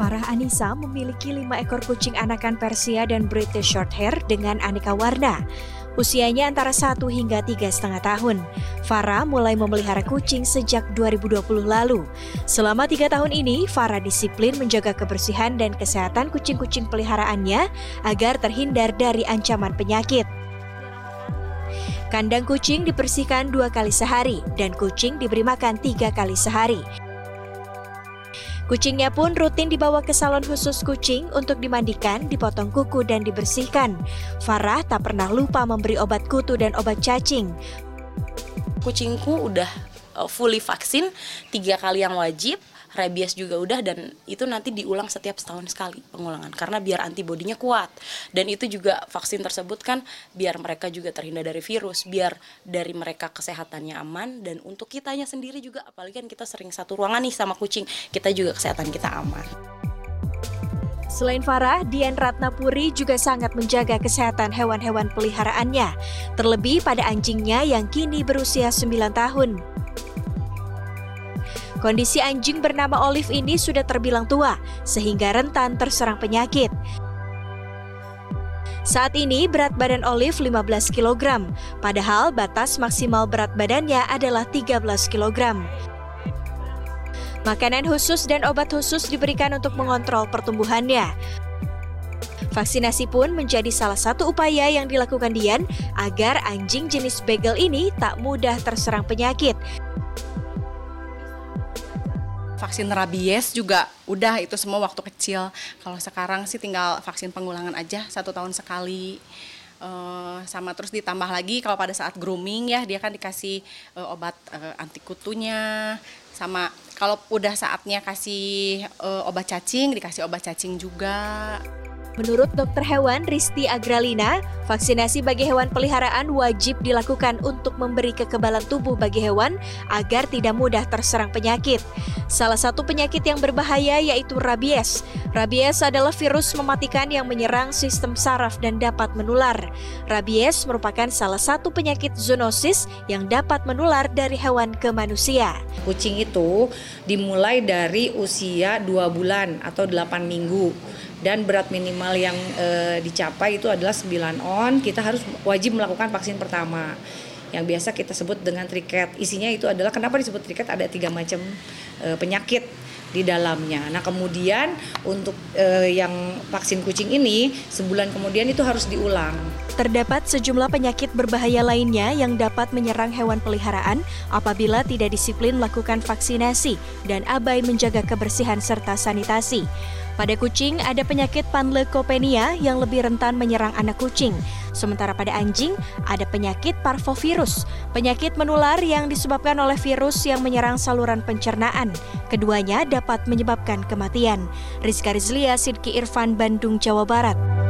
Anissa memiliki lima ekor kucing anakan Persia dan British Shorthair dengan aneka warna. Usianya antara 1 hingga tiga setengah tahun. Farah mulai memelihara kucing sejak 2020 lalu. Selama tiga tahun ini, Farah disiplin menjaga kebersihan dan kesehatan kucing-kucing peliharaannya agar terhindar dari ancaman penyakit. Kandang kucing dibersihkan dua kali sehari dan kucing diberi makan tiga kali sehari. Kucingnya pun rutin dibawa ke salon khusus kucing untuk dimandikan, dipotong kuku, dan dibersihkan. Farah tak pernah lupa memberi obat kutu dan obat cacing. Kucingku udah uh, fully vaksin, tiga kali yang wajib, rabies juga udah dan itu nanti diulang setiap setahun sekali pengulangan karena biar antibodinya kuat dan itu juga vaksin tersebut kan biar mereka juga terhindar dari virus biar dari mereka kesehatannya aman dan untuk kitanya sendiri juga apalagi kan kita sering satu ruangan nih sama kucing kita juga kesehatan kita aman Selain Farah, Dian Ratnapuri juga sangat menjaga kesehatan hewan-hewan peliharaannya, terlebih pada anjingnya yang kini berusia 9 tahun. Kondisi anjing bernama Olive ini sudah terbilang tua, sehingga rentan terserang penyakit. Saat ini berat badan Olive 15 kg, padahal batas maksimal berat badannya adalah 13 kg. Makanan khusus dan obat khusus diberikan untuk mengontrol pertumbuhannya. Vaksinasi pun menjadi salah satu upaya yang dilakukan Dian agar anjing jenis bagel ini tak mudah terserang penyakit vaksin rabies juga udah itu semua waktu kecil. Kalau sekarang sih tinggal vaksin pengulangan aja satu tahun sekali. Uh, sama terus ditambah lagi kalau pada saat grooming ya dia kan dikasih uh, obat uh, anti kutunya sama kalau udah saatnya kasih uh, obat cacing dikasih obat cacing juga. Menurut dokter hewan Risti Agralina, vaksinasi bagi hewan peliharaan wajib dilakukan untuk memberi kekebalan tubuh bagi hewan agar tidak mudah terserang penyakit. Salah satu penyakit yang berbahaya yaitu rabies. Rabies adalah virus mematikan yang menyerang sistem saraf dan dapat menular. Rabies merupakan salah satu penyakit zoonosis yang dapat menular dari hewan ke manusia. Kucing itu dimulai dari usia 2 bulan atau 8 minggu dan berat minimal yang e, dicapai itu adalah 9 on, kita harus wajib melakukan vaksin pertama yang biasa kita sebut dengan triket. Isinya itu adalah kenapa disebut triket ada tiga macam e, penyakit di dalamnya. Nah kemudian untuk e, yang vaksin kucing ini sebulan kemudian itu harus diulang. Terdapat sejumlah penyakit berbahaya lainnya yang dapat menyerang hewan peliharaan apabila tidak disiplin melakukan vaksinasi dan abai menjaga kebersihan serta sanitasi. Pada kucing ada penyakit panleukopenia yang lebih rentan menyerang anak kucing. Sementara pada anjing ada penyakit parvovirus, penyakit menular yang disebabkan oleh virus yang menyerang saluran pencernaan. Keduanya dapat menyebabkan kematian. Rizka Rizlia, Sidki Irfan, Bandung, Jawa Barat.